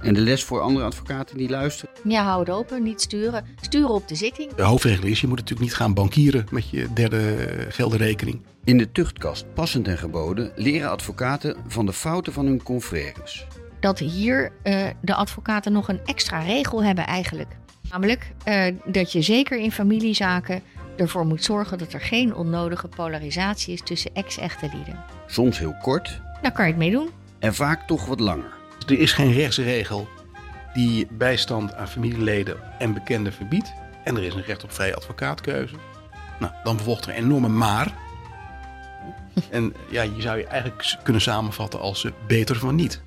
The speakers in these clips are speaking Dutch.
En de les voor andere advocaten die luisteren? Ja, hou het open, niet sturen. Sturen op de zitting. De hoofdregel is, je moet natuurlijk niet gaan bankieren met je derde geldenrekening. In de tuchtkast Passend en Geboden leren advocaten van de fouten van hun confrères. Dat hier uh, de advocaten nog een extra regel hebben eigenlijk. Namelijk uh, dat je zeker in familiezaken ervoor moet zorgen dat er geen onnodige polarisatie is tussen ex-echte lieden. Soms heel kort. Daar kan je het mee doen. En vaak toch wat langer. Er is geen rechtsregel die bijstand aan familieleden en bekenden verbiedt. En er is een recht op vrije advocaatkeuze. Nou, dan vervolgt er een enorme maar. En ja, je zou je eigenlijk kunnen samenvatten als beter van niet.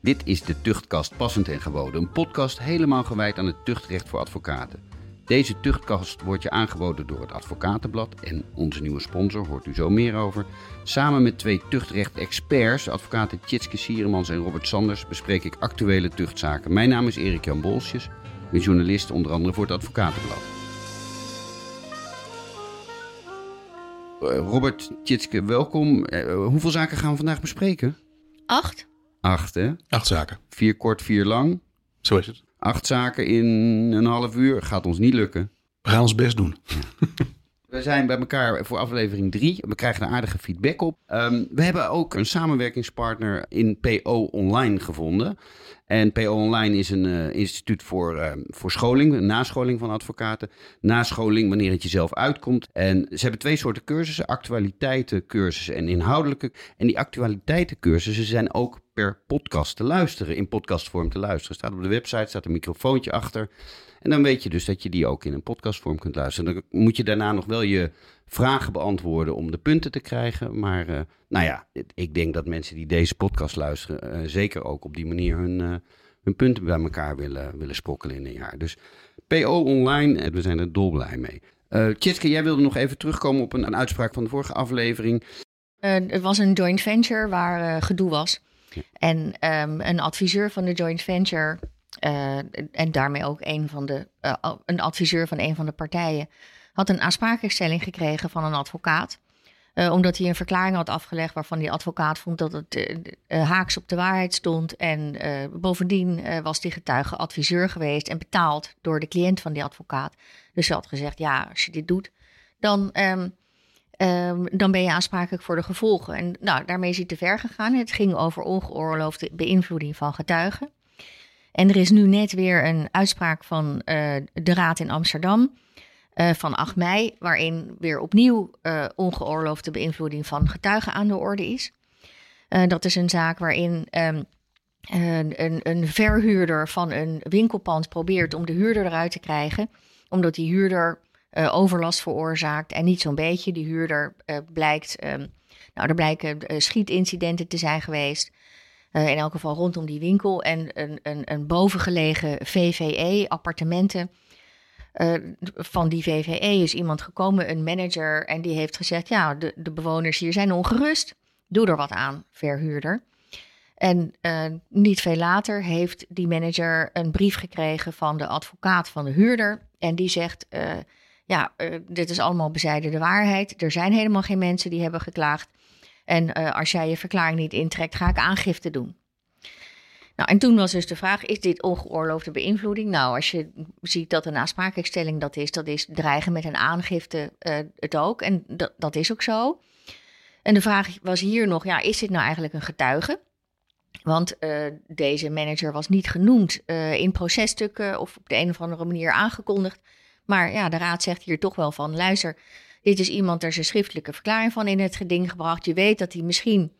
Dit is de Tuchtkast Passend en Geboden, een podcast helemaal gewijd aan het tuchtrecht voor advocaten. Deze tuchtkast wordt je aangeboden door het Advocatenblad en onze nieuwe sponsor, hoort u zo meer over. Samen met twee tuchtrecht-experts, advocaten Tjitske Sieremans en Robert Sanders, bespreek ik actuele tuchtzaken. Mijn naam is Erik Jan Bolsjes, ik ben journalist onder andere voor het Advocatenblad. Eh, Robert Tjitske, welkom. Uh, hoeveel zaken gaan we vandaag bespreken? Acht. Acht, hè? Acht zaken. Vier kort, vier lang. Zo is het. Acht zaken in een half uur gaat ons niet lukken. We gaan ons best doen. We zijn bij elkaar voor aflevering 3. We krijgen er aardige feedback op. Um, we hebben ook een samenwerkingspartner in PO Online gevonden. En PO Online is een uh, instituut voor, uh, voor scholing, nascholing van advocaten. Nascholing wanneer het jezelf uitkomt. En ze hebben twee soorten cursussen: actualiteitencursussen en inhoudelijke. En die actualiteitencursussen zijn ook per podcast te luisteren, in podcastvorm te luisteren. Staat op de website, staat een microfoontje achter. En dan weet je dus dat je die ook in een podcastvorm kunt luisteren. Dan moet je daarna nog wel je vragen beantwoorden om de punten te krijgen. Maar uh, nou ja, ik denk dat mensen die deze podcast luisteren, uh, zeker ook op die manier hun, uh, hun punten bij elkaar willen, willen sprokkelen in een jaar. Dus PO online, we zijn er dolblij mee. Uh, jij wilde nog even terugkomen op een, een uitspraak van de vorige aflevering. het was een joint venture waar gedoe was. En um, een adviseur van de joint venture uh, en daarmee ook een, van de, uh, een adviseur van een van de partijen, had een aansprakelijkstelling gekregen van een advocaat. Uh, omdat hij een verklaring had afgelegd waarvan die advocaat vond dat het haaks op de waarheid stond. En bovendien was die getuige adviseur geweest en betaald door de cliënt van die advocaat. Dus ze had gezegd, ja, als je dit doet, dan, um, um, dan ben je aansprakelijk voor de gevolgen. En nou, daarmee is hij te ver gegaan. Het ging over ongeoorloofde beïnvloeding van getuigen. En er is nu net weer een uitspraak van uh, de Raad in Amsterdam uh, van 8 mei, waarin weer opnieuw uh, ongeoorloofde beïnvloeding van getuigen aan de orde is. dat is een zaak waarin um, een, een, verhuurder van een winkelpand probeert om de huurder eruit te krijgen, omdat die huurder overlast veroorzaakt en niet zo'n beetje. Die huurder blijkt, um, nou, er blijken schietincidenten te zijn geweest. In elk geval rondom die winkel. En een, een, een bovengelegen VVE, appartementen. Van die VVE is iemand gekomen, een manager, en die heeft gezegd: Ja, de, de bewoners hier zijn ongerust. Doe er wat aan, verhuurder. En niet veel later heeft die manager een brief gekregen van de advocaat van de huurder. En die zegt: Ja, dit is allemaal bezijden de waarheid. Er zijn helemaal geen mensen die hebben geklaagd. En uh, als jij je verklaring niet intrekt, ga ik aangifte doen. Nou, en toen was dus de vraag: is dit ongeoorloofde beïnvloeding? Nou, als je ziet dat een aansprakelijkstelling dat is, dat is dreigen met een aangifte uh, het ook. En dat, dat is ook zo. En de vraag was hier nog: ja, is dit nou eigenlijk een getuige? Want deze manager was niet genoemd in processtukken of op de een of andere manier aangekondigd. Maar ja, de raad zegt hier toch wel van: luister, dit is iemand, er zijn schriftelijke verklaring van in het geding gebracht. Je weet dat hij misschien,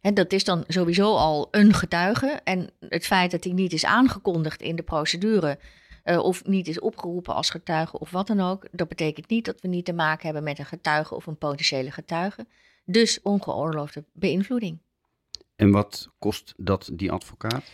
hè, dat is dan sowieso al een getuige. En het feit dat hij niet is aangekondigd in de procedure uh, of niet is opgeroepen als getuige of wat dan ook, dat betekent niet dat we niet te maken hebben met een getuige of een potentiële getuige. Dus ongeoorloofde beïnvloeding. En wat kost dat die advocaat?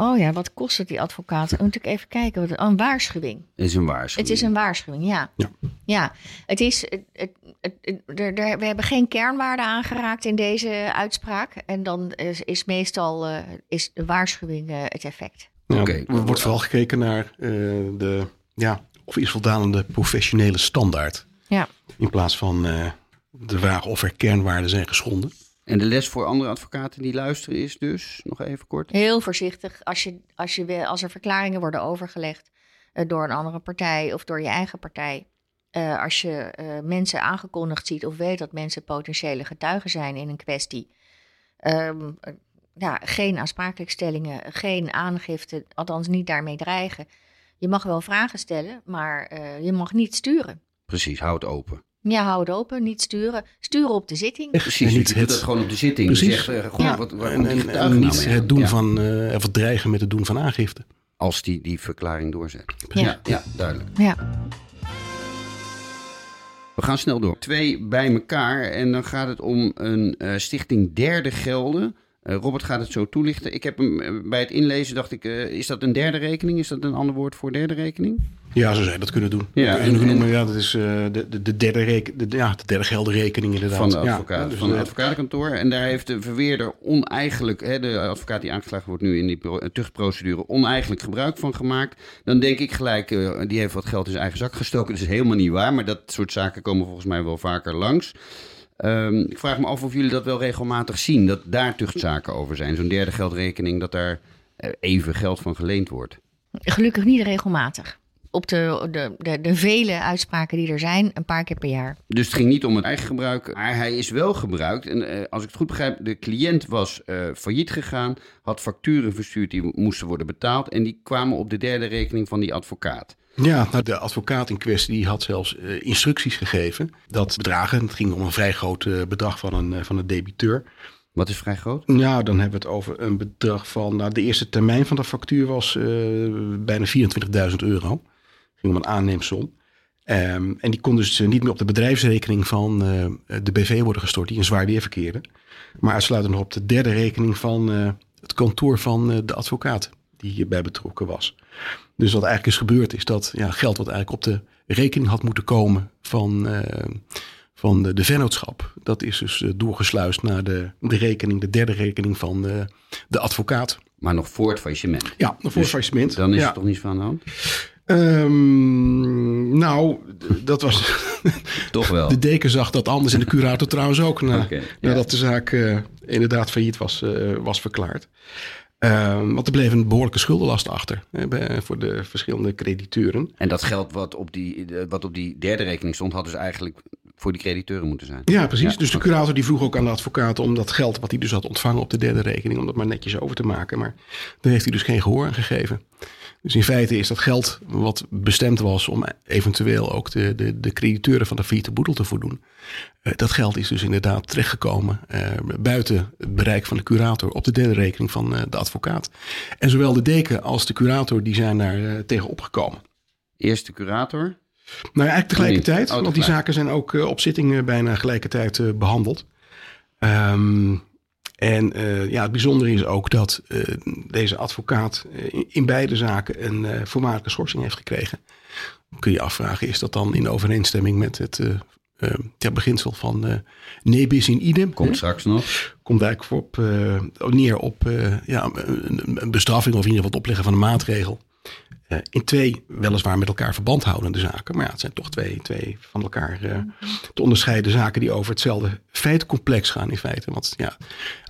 Oh ja, wat kost het die advocaat? Moet ik even kijken. Wat, een waarschuwing. Het is een waarschuwing. Het is een waarschuwing, ja. Ja, ja het is, het, het, het, er, we hebben geen kernwaarde aangeraakt in deze uitspraak. En dan is, is meestal uh, is de waarschuwing uh, het effect. Ja, okay. Er wordt vooral gekeken naar uh, de, ja, of is voldaan aan de professionele standaard. Ja. In plaats van de vraag of er kernwaarden zijn geschonden. En de les voor andere advocaten die luisteren is dus, nog even kort. Heel voorzichtig als, je, als, je, als er verklaringen worden overgelegd eh, door een andere partij of door je eigen partij. eh, als je eh, mensen aangekondigd ziet of weet dat mensen potentiële getuigen zijn in een kwestie. ehm, eh, ja, geen aansprakelijkstellingen, geen aangifte, althans niet daarmee dreigen. Je mag wel vragen stellen, maar je mag niet sturen. Precies, houd open. Ja, hou het open, niet sturen. Sturen op de zitting. Precies, En niet het- dat gewoon op de zitting. Precies. Je zegt, eh, Ja. wat, En, en, en niet het doen Ja, van, eh, of het dreigen met het doen van aangifte. Als die die verklaring doorzet. Ja. Ja, ja duidelijk. Ja. We gaan snel door. Twee bij elkaar en dan gaat het om een eh, stichting Derde Gelden. Eh, Robert gaat het zo toelichten. Ik heb hem bij het inlezen dacht ik, eh, is dat een derde rekening? Is dat een ander woord voor derde rekening? Ja, zo zou je dat kunnen doen. Ja, en- en, en- ja dat is eh, de, de, de, derde reken, de, ja, de derde geldenrekening inderdaad. Van de Ja, advocaat, dus, van het advocatenkantoor. En daar heeft de verweerder oneigenlijk, hè, de advocaat die aangeslagen wordt nu in die pro- tuchtprocedure, oneigenlijk gebruik van gemaakt. Dan denk ik gelijk, eh, die heeft wat geld in zijn eigen zak gestoken. Dat is helemaal niet waar, maar dat soort zaken komen volgens mij wel vaker langs. Ehm, ik vraag me af of jullie dat wel regelmatig zien, dat daar tuchtzaken over zijn. Zo'n derde geldrekening, dat daar eh, even geld van geleend wordt. Gelukkig niet regelmatig. Op de, de, de, de vele uitspraken die er zijn, een paar keer per jaar. Dus het ging niet om het eigen gebruik, maar hij is wel gebruikt. En eh, als ik het goed begrijp, de cliënt was eh, failliet gegaan, had facturen verstuurd die moesten worden betaald. En die kwamen op de derde rekening van die advocaat. Ja, nou, de advocaat in kwestie die had zelfs eh, instructies gegeven. Dat bedragen, het ging om een vrij groot bedrag van een, van een debiteur. Wat is vrij groot? Nou, dan hebben we het over een bedrag van... Nou, de eerste termijn van de factuur was eh, bijna 24.000 euro. Ging om een aanneemsom. Ehm, en die kon dus eh, niet meer op de bedrijfsrekening van eh, de BV worden gestort... die in zwaar weer verkeerde. Maar uitsluitend nog op de derde rekening van eh, het kantoor van de advocaat... die hierbij betrokken was. Dus wat eigenlijk is gebeurd is dat ja, geld wat eigenlijk op de rekening had moeten komen van, eh, van de, de vennootschap. Dat is dus doorgesluist naar de, de rekening, de derde rekening van de, de advocaat. Maar nog voor het faillissement. Ja, voor Dus het faillissement. Dan is ja. er toch niets van aan de hand? Ehm, nou, dat was. Toch wel. De deken zag dat anders en de curator trouwens ook. Na, ja. Nadat de zaak eh, inderdaad failliet was, eh, was verklaard. Ehm, want er bleef een behoorlijke schuldenlast achter hè, bij- voor de verschillende crediteuren. En dat geld wat op, die, eh, wat op die derde rekening stond, had dus eigenlijk voor die crediteuren moeten zijn. Ja, precies. Ja, dus de curator die vroeg ook aan de advocaat om dat geld wat hij dus had ontvangen op de derde rekening, om dat maar netjes over te maken. Maar daar heeft hij dus geen gehoor aan gegeven. Dus in feite is dat geld wat bestemd was om eventueel ook de, de, de crediteuren van de failliete boedel te voldoen. eh, dat geld is dus inderdaad terechtgekomen eh, buiten het bereik van de curator op de derde rekening van eh, de advocaat. En zowel de deken als de curator die zijn daar tegen opgekomen. Eerst de curator. Nou ja, eigenlijk tegelijkertijd. Oh, want die zaken zijn ook op zitting eh, bijna gelijkertijd eh, behandeld. Ehm, en eh, ja, het bijzondere is ook dat eh, deze advocaat eh, in, beide zaken een voorwaardelijke schorsing heeft gekregen. Kun je je afvragen, is dat dan in overeenstemming met het ja, beginsel van eh nebis in idem? Komt Hè? straks nog. Komt eigenlijk op, neer op ja, een, een bestraffing of in ieder geval het opleggen van een maatregel. Eh, in twee weliswaar met elkaar verband houdende zaken. Maar ja, het zijn toch twee, twee van elkaar eh, te onderscheiden zaken die over hetzelfde feitencomplex gaan in feite. Want ja,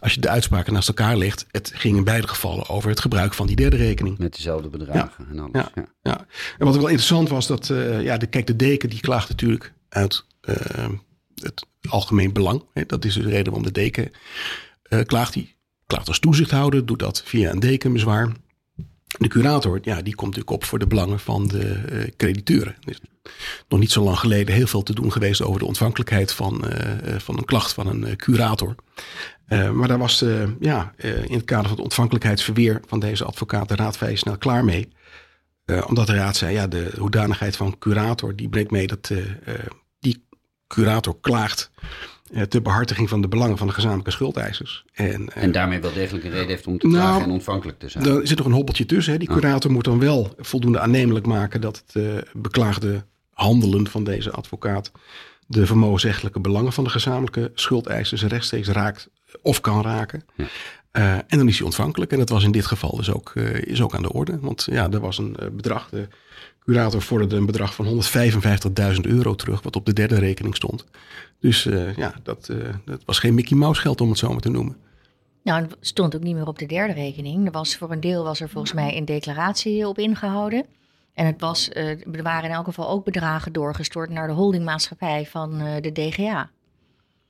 als je de uitspraken naast elkaar legt, het ging in beide gevallen over het gebruik van die derde rekening. Met dezelfde bedragen en alles. Ja, Ja. ja. En wat ook wel interessant was, dat eh, ja, de, kijk, de deken die klaagt natuurlijk uit het algemeen belang. Hè. Dat is dus de reden waarom de deken klaagt. Die klaagt als toezichthouder, doet dat via een dekenbezwaar. De curator, ja, die komt natuurlijk op voor de belangen van de eh, crediteuren. Er is nog niet zo lang geleden heel veel te doen geweest over de ontvankelijkheid van, eh, eh, van een klacht van een curator. Maar daar was ja, in het kader van het ontvankelijkheidsverweer van deze advocaat de raad vrij snel klaar mee. Omdat de raad zei, ja, de hoedanigheid van curator, die brengt mee dat die curator klaagt ter behartiging van de belangen van de gezamenlijke schuldeisers. En, eh, En daarmee wel degelijk een reden heeft om te Nou, klagen en ontvankelijk te zijn. er zit nog een hobbeltje tussen. Hè. Die Ah. curator moet dan wel voldoende aannemelijk maken dat het eh, beklaagde handelen van deze advocaat de vermogensrechtelijke belangen van de gezamenlijke schuldeisers rechtstreeks raakt of kan raken. Ja. Eh, en dan is hij ontvankelijk. En dat was in dit geval dus ook, eh, is ook aan de orde. Want ja, er was een eh, bedrag. De curator vorderde een bedrag van 155.000 euro terug, wat op de derde rekening stond. Dus uh, ja, dat, uh, dat was geen Mickey Mouse geld om het zo maar te noemen. Nou, het stond ook niet meer op de derde rekening. Er was, voor een deel was er volgens mij een declaratie op ingehouden. En het was, uh, er waren in elk geval ook bedragen doorgestort naar de holdingmaatschappij van de DGA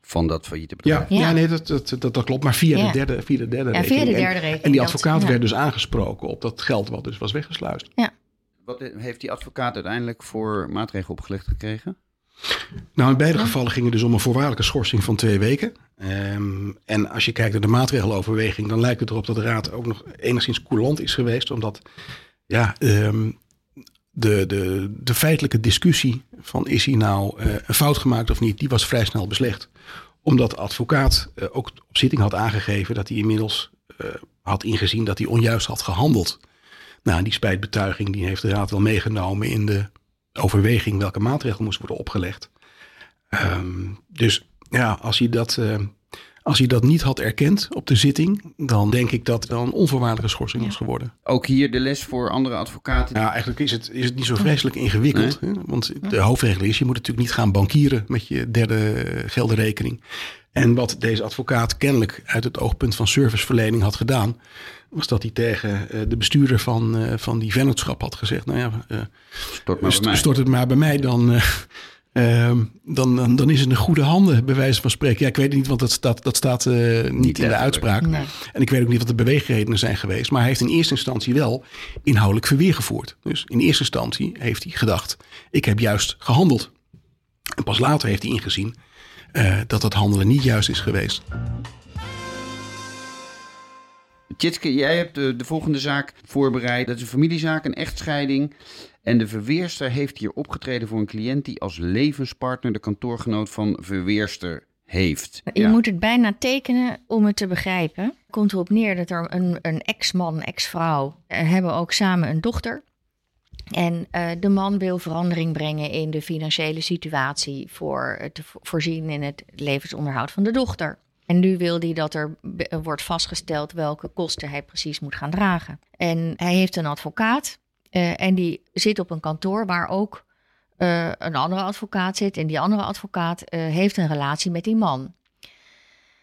van dat failliete bedrijf. Ja, ja. nee, dat, dat, dat, dat, klopt. Maar via, de derde, via de derde ja, rekening. Via de derde rekening. En, die advocaat werd dus aangesproken op dat geld wat dus was weggesluist. Ja. Wat heeft die advocaat uiteindelijk voor maatregelen opgelegd gekregen? Nou, in beide gevallen ging het dus om een voorwaardelijke schorsing van twee weken. Um, en als je kijkt naar de maatregeloverweging, dan lijkt het erop dat de raad ook nog enigszins coulant is geweest. Omdat ja, um, de, de, de feitelijke discussie van is hij nou uh, een fout gemaakt of niet, die was vrij snel beslecht. Omdat de advocaat uh, ook op zitting had aangegeven dat hij inmiddels uh, had ingezien dat hij onjuist had gehandeld. Nou, die spijtbetuiging die heeft de raad wel meegenomen in de overweging welke maatregel moest worden opgelegd. Um, dus ja, als hij dat als hij dat niet had erkend op de zitting, dan denk ik dat het wel een onvoorwaardelijke schorsing was geworden. Ook hier de les voor andere advocaten? Ja, eigenlijk is het, is het niet zo vreselijk ingewikkeld. Hè? Want de hoofdregel is, je moet natuurlijk niet gaan bankieren met je derde geldenrekening. En wat deze advocaat kennelijk uit het oogpunt van serviceverlening had gedaan, was dat hij tegen de bestuurder van, van die vennootschap had gezegd: Nou ja, stort, maar st stort het maar bij mij, dan, Uh, dan, dan, dan, is het een goede handen, bij wijze van spreken. Ja, ik weet het niet, want dat staat, dat staat uh, niet, niet in de uitspraak. Nee. En ik weet ook niet wat de beweegredenen zijn geweest. Maar hij heeft in eerste instantie wel inhoudelijk verweer gevoerd. Dus in eerste instantie heeft hij gedacht: ik heb juist gehandeld. En pas later heeft hij ingezien uh, dat dat handelen niet juist is geweest. Tjitske, jij hebt de, de, volgende zaak voorbereid. Dat is een familiezaak, een echtscheiding. En de verweerster heeft hier opgetreden voor een cliënt die als levenspartner de kantoorgenoot van verweerster heeft. Je ja. moet het bijna tekenen om het te begrijpen. Komt erop neer dat er een, een ex-man, ex-vrouw hebben ook samen een dochter. En uh, de man wil verandering brengen in de financiële situatie voor te voorzien in het levensonderhoud van de dochter. En nu wil hij dat er wordt vastgesteld welke kosten hij precies moet gaan dragen. En hij heeft een advocaat uh, en die zit op een kantoor waar ook uh, een andere advocaat zit. En die andere advocaat uh, heeft een relatie met die man.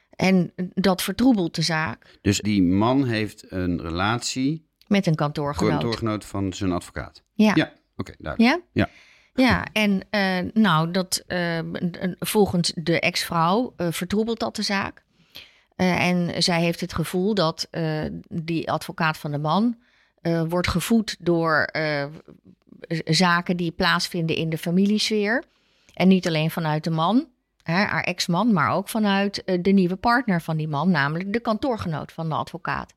En dat vertroebelt de zaak. Dus die man heeft een relatie met een kantoorgenoot. Kantoorgenoot van zijn advocaat. Ja. Ja, oké, okay, duidelijk. Ja? Ja. Ja, en uh, nou, dat, uh, volgens de ex-vrouw uh, vertroebelt dat de zaak. en zij heeft het gevoel dat die advocaat van de man wordt gevoed door zaken die plaatsvinden in de familiesfeer. En niet alleen vanuit de man, haar ex-man, maar ook vanuit de nieuwe partner van die man, namelijk de kantoorgenoot van de advocaat.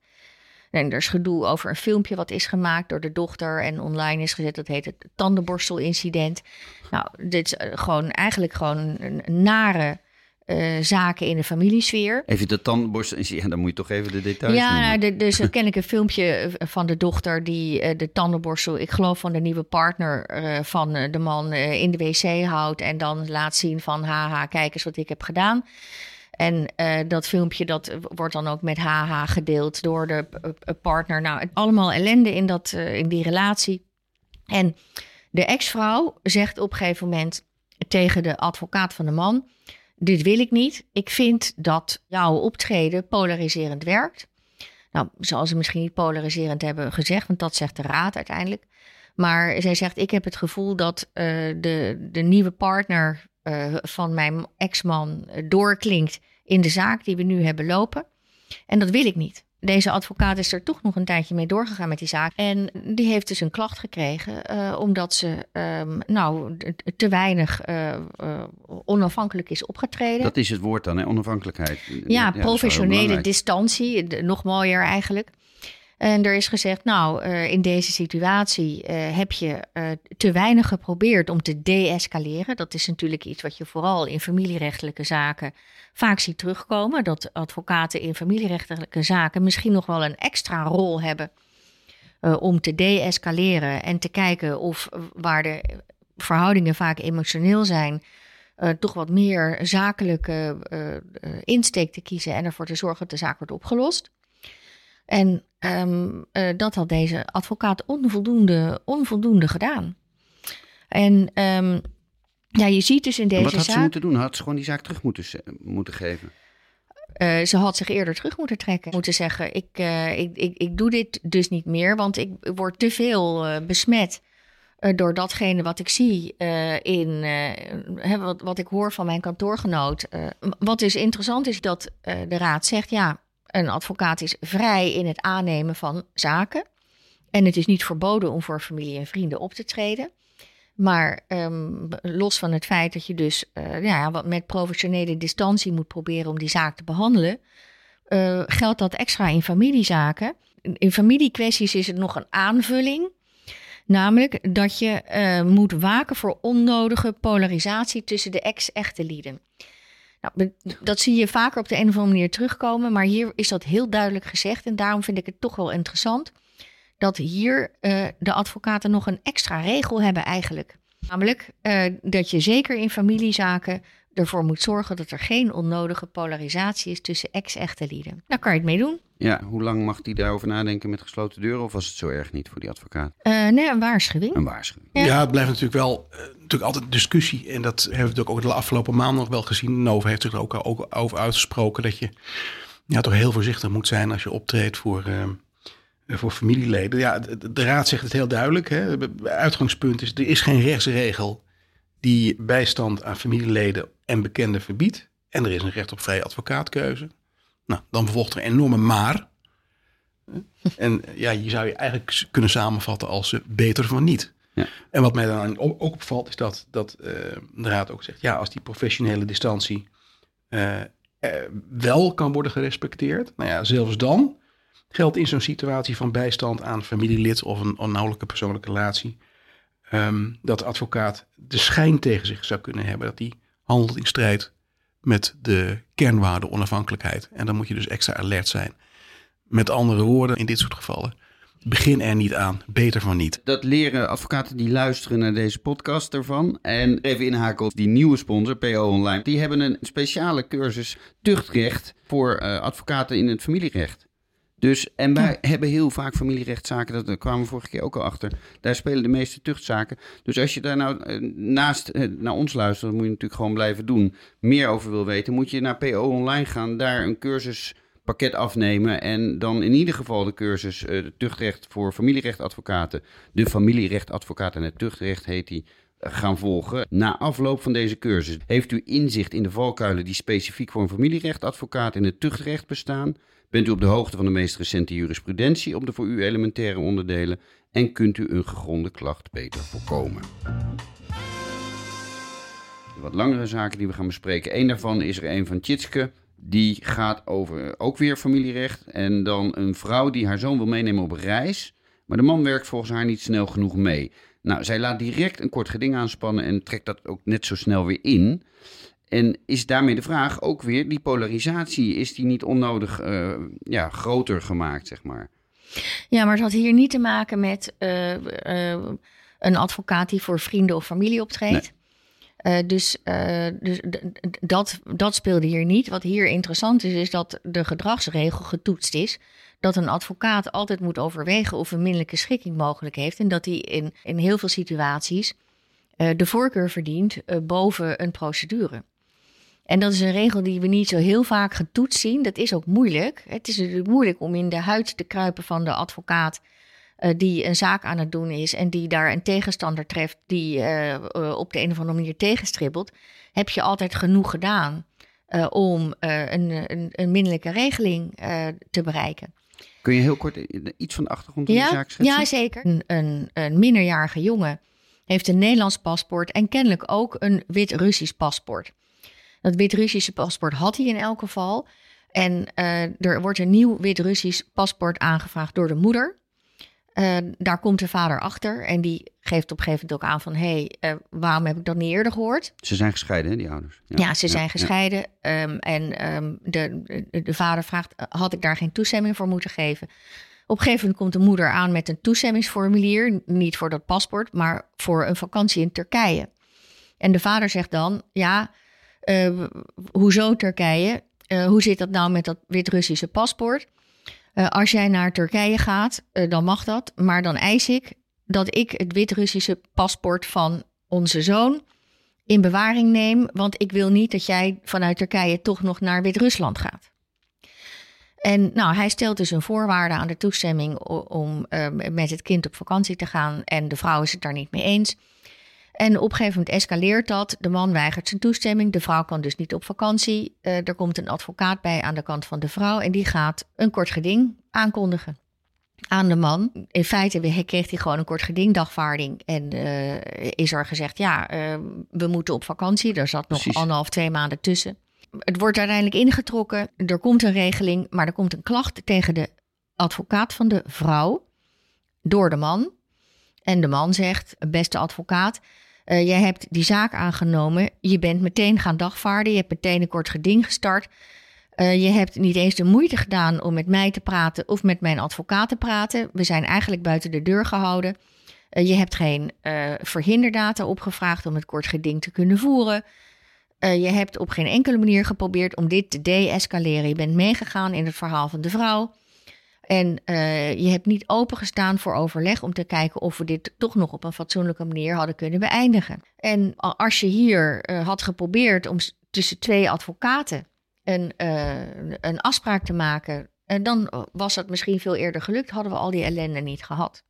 En er is gedoe over een filmpje wat is gemaakt door de dochter en online is gezet. Dat heet het tandenborstelincident. Nou, dit is gewoon eigenlijk gewoon een nare uh, zaken in de familiesfeer. Even de tandenborstel, ja, dan moet je toch even de details Ja, nou, de, dus ken ik een filmpje van de dochter die uh, de tandenborstel, ik geloof van de nieuwe partner uh, van de man in de wc houdt en dan laat zien van haha, kijk eens wat ik heb gedaan. En uh, dat filmpje dat wordt dan ook met haha gedeeld door de partner. Nou, allemaal ellende in, dat, uh, in die relatie. En de ex-vrouw zegt op een gegeven moment tegen de advocaat van de man: Dit wil ik niet. Ik vind dat jouw optreden polariserend werkt. Nou, zal ze misschien niet polariserend hebben gezegd, want dat zegt de raad uiteindelijk. Maar zij zegt: Ik heb het gevoel dat uh, de, de nieuwe partner uh, van mijn ex-man doorklinkt in de zaak die we nu hebben lopen. En dat wil ik niet. Deze advocaat is er toch nog een tijdje mee doorgegaan met die zaak. En die heeft dus een klacht gekregen uh, omdat ze um, nou, te weinig uh, uh, onafhankelijk is opgetreden. Dat is het woord dan, hè? onafhankelijkheid. Ja, ja professionele distantie, nog mooier eigenlijk. En er is gezegd, nou, uh, in deze situatie uh, heb je uh, te weinig geprobeerd om te deescaleren. Dat is natuurlijk iets wat je vooral in familierechtelijke zaken vaak ziet terugkomen. Dat advocaten in familierechtelijke zaken misschien nog wel een extra rol hebben om te deescaleren en te kijken of waar de verhoudingen vaak emotioneel zijn, toch wat meer zakelijke insteek te kiezen en ervoor te zorgen dat de zaak wordt opgelost. En um, uh, dat had deze advocaat onvoldoende, onvoldoende gedaan. En ehm, ja, je ziet dus in deze wat had zaak... ze moeten doen? Had ze gewoon die zaak terug moeten, moeten geven? Eh, ze had zich eerder terug moeten trekken. Moeten zeggen, ik, eh, ik, ik, ik doe dit dus niet meer, want ik word te veel eh, besmet eh, door datgene wat ik zie eh, in eh, hè, wat, wat ik hoor van mijn kantoorgenoot. Eh, wat dus interessant is dat eh, de raad zegt, ja, een advocaat is vrij in het aannemen van zaken. En het is niet verboden om voor familie en vrienden op te treden. Maar ehm, los van het feit dat je dus eh, ja, wat met professionele distantie moet proberen om die zaak te behandelen, eh, geldt dat extra in familiezaken. In familiekwesties is het nog een aanvulling. Namelijk dat je eh, moet waken voor onnodige polarisatie tussen de ex-echte lieden. Nou, dat zie je vaker op de een of andere manier terugkomen, maar hier is dat heel duidelijk gezegd. En daarom vind ik het toch wel interessant dat hier eh, de advocaten nog een extra regel hebben eigenlijk. Namelijk eh, dat je zeker in familiezaken ervoor moet zorgen dat er geen onnodige polarisatie is tussen ex-echte lieden. Daar kan je het mee doen. Ja, hoe lang mag die daarover nadenken met gesloten deuren? Of was het zo erg niet voor die advocaat? Eh, nee, een waarschuwing. Een waarschuwing. Ja. Ja. het blijft natuurlijk wel eh, natuurlijk altijd discussie. En dat hebben we natuurlijk ook de afgelopen maanden nog wel gezien. Nova heeft zich er ook, ook over uitgesproken dat je ja, toch heel voorzichtig moet zijn als je optreedt voor, eh, voor familieleden. Ja, de, de raad zegt het heel duidelijk. Hè. Het uitgangspunt is, er is geen rechtsregel die bijstand aan familieleden en bekenden verbiedt. En er is een recht op vrije advocaatkeuze. Nou, dan vervolgt er een enorme maar. En ja, je zou je eigenlijk kunnen samenvatten als eh, beter van niet. Ja. En wat mij dan ook opvalt, is dat, dat eh, de raad ook zegt: ja, als die professionele distantie eh, wel kan worden gerespecteerd, nou ja, zelfs dan geldt in zo'n situatie van bijstand aan familielid of een onnauwelijke persoonlijke relatie, ehm, dat de advocaat de schijn tegen zich zou kunnen hebben dat hij handelt in strijd met de kernwaarde onafhankelijkheid. En dan moet je dus extra alert zijn. Met andere woorden, in dit soort gevallen, begin er niet aan, beter van niet. Dat leren advocaten die luisteren naar deze podcast ervan. En even inhaken op die nieuwe sponsor, PO Online. Die hebben een speciale cursus tuchtrecht voor eh, advocaten in het familierecht. Dus, en wij hebben heel vaak familierechtszaken, dat daar kwamen we vorige keer ook al achter. Daar spelen de meeste tuchtzaken. Dus als je daar nou eh, naast eh, naar ons luistert, dat moet je natuurlijk gewoon blijven doen. Meer over wil weten, moet je naar PO Online gaan, daar een cursuspakket afnemen. En dan in ieder geval de cursus eh, tuchtrecht voor familierechtadvocaten. De familierechtadvocaat en het tuchtrecht heet die gaan volgen. Na afloop van deze cursus heeft u inzicht in de valkuilen die specifiek voor een familierechtadvocaat in het tuchtrecht bestaan. Bent u op de hoogte van de meest recente jurisprudentie op de voor u elementaire onderdelen en kunt u een gegronde klacht beter voorkomen. De wat langere zaken die we gaan bespreken. Eén daarvan is er een van Tjitske. Die gaat over ook weer familierecht. En dan een vrouw die haar zoon wil meenemen op reis. Maar de man werkt volgens haar niet snel genoeg mee. Nou, zij laat direct een kort geding aanspannen en trekt dat ook net zo snel weer in. En is daarmee de vraag ook weer, die polarisatie, is die niet onnodig eh, ja, groter gemaakt, zeg maar? Ja, maar het had hier niet te maken met eh, eh, een advocaat die voor vrienden of familie optreedt. Dus dus dat, dat speelde hier niet. Wat hier interessant is, is dat de gedragsregel getoetst is. Dat een advocaat altijd moet overwegen of een minderlijke schikking mogelijk heeft. En dat hij in, in heel veel situaties de voorkeur verdient boven een procedure. En dat is een regel die we niet zo heel vaak getoetst zien. Dat is ook moeilijk. Het is natuurlijk moeilijk om in de huid te kruipen van de advocaat eh, die een zaak aan het doen is en die daar een tegenstander treft die eh, eh, op de een of andere manier tegenstribbelt. Heb je altijd genoeg gedaan om een, een, een minderlijke regeling te bereiken? Kun je heel kort iets van de achtergrond van Ja, zaak schetsen? ja zeker. Een, een, een minderjarige jongen heeft een Nederlands paspoort en kennelijk ook een wit-Russisch paspoort. Dat wit-Russische paspoort had hij in elk geval. En eh, er wordt een nieuw wit-Russisch paspoort aangevraagd door de moeder. Eh, daar komt de vader achter en die geeft op een gegeven moment ook aan van... hé, hey, eh, waarom heb ik dat niet eerder gehoord? Ze zijn gescheiden, hè, die ouders. Ja, ze zijn gescheiden. ehm, en ehm, de, de, de vader vraagt, had ik daar geen toestemming voor moeten geven? Op een gegeven moment komt de moeder aan met een toestemmingsformulier. Niet voor dat paspoort, maar voor een vakantie in Turkije. En de vader zegt dan, ja, eh, hoezo Turkije? Eh, hoe zit dat nou met dat Wit-Russische paspoort? Eh, als jij naar Turkije gaat, dan mag dat. Maar dan eis ik dat ik het Wit-Russische paspoort van onze zoon in bewaring neem, want ik wil niet dat jij vanuit Turkije toch nog naar Wit-Rusland gaat. En nou, hij stelt dus een voorwaarde aan de toestemming om met het kind op vakantie te gaan. En de vrouw is het daar niet mee eens. En op een gegeven moment escaleert dat. De man weigert zijn toestemming. De vrouw kan dus niet op vakantie. Uh, er komt een advocaat bij aan de kant van de vrouw. En die gaat een kort geding aankondigen aan de man. In feite kreeg hij gewoon een kort gedingdagvaarding. En uh, is er gezegd, ja, uh, we moeten op vakantie. Er zat nog Precies. anderhalf, twee maanden tussen. Het wordt uiteindelijk ingetrokken. Er komt een regeling, maar er komt een klacht tegen de advocaat van de vrouw door de man. En de man zegt, beste advocaat, uh, jij hebt die zaak aangenomen. Je bent meteen gaan dagvaarden. Je hebt meteen een kort geding gestart. Uh, je hebt niet eens de moeite gedaan om met mij te praten of met mijn advocaat te praten. We zijn eigenlijk buiten de deur gehouden. Uh, je hebt geen verhinderdata opgevraagd om het kort geding te kunnen voeren. je hebt op geen enkele manier geprobeerd om dit te de-escaleren. Je bent meegegaan in het verhaal van de vrouw. En je hebt niet opengestaan voor overleg om te kijken of we dit toch nog op een fatsoenlijke manier hadden kunnen beëindigen. En als je hier had geprobeerd om tussen twee advocaten een, uh, een afspraak te maken. En dan was dat misschien veel eerder gelukt, hadden we al die ellende niet gehad.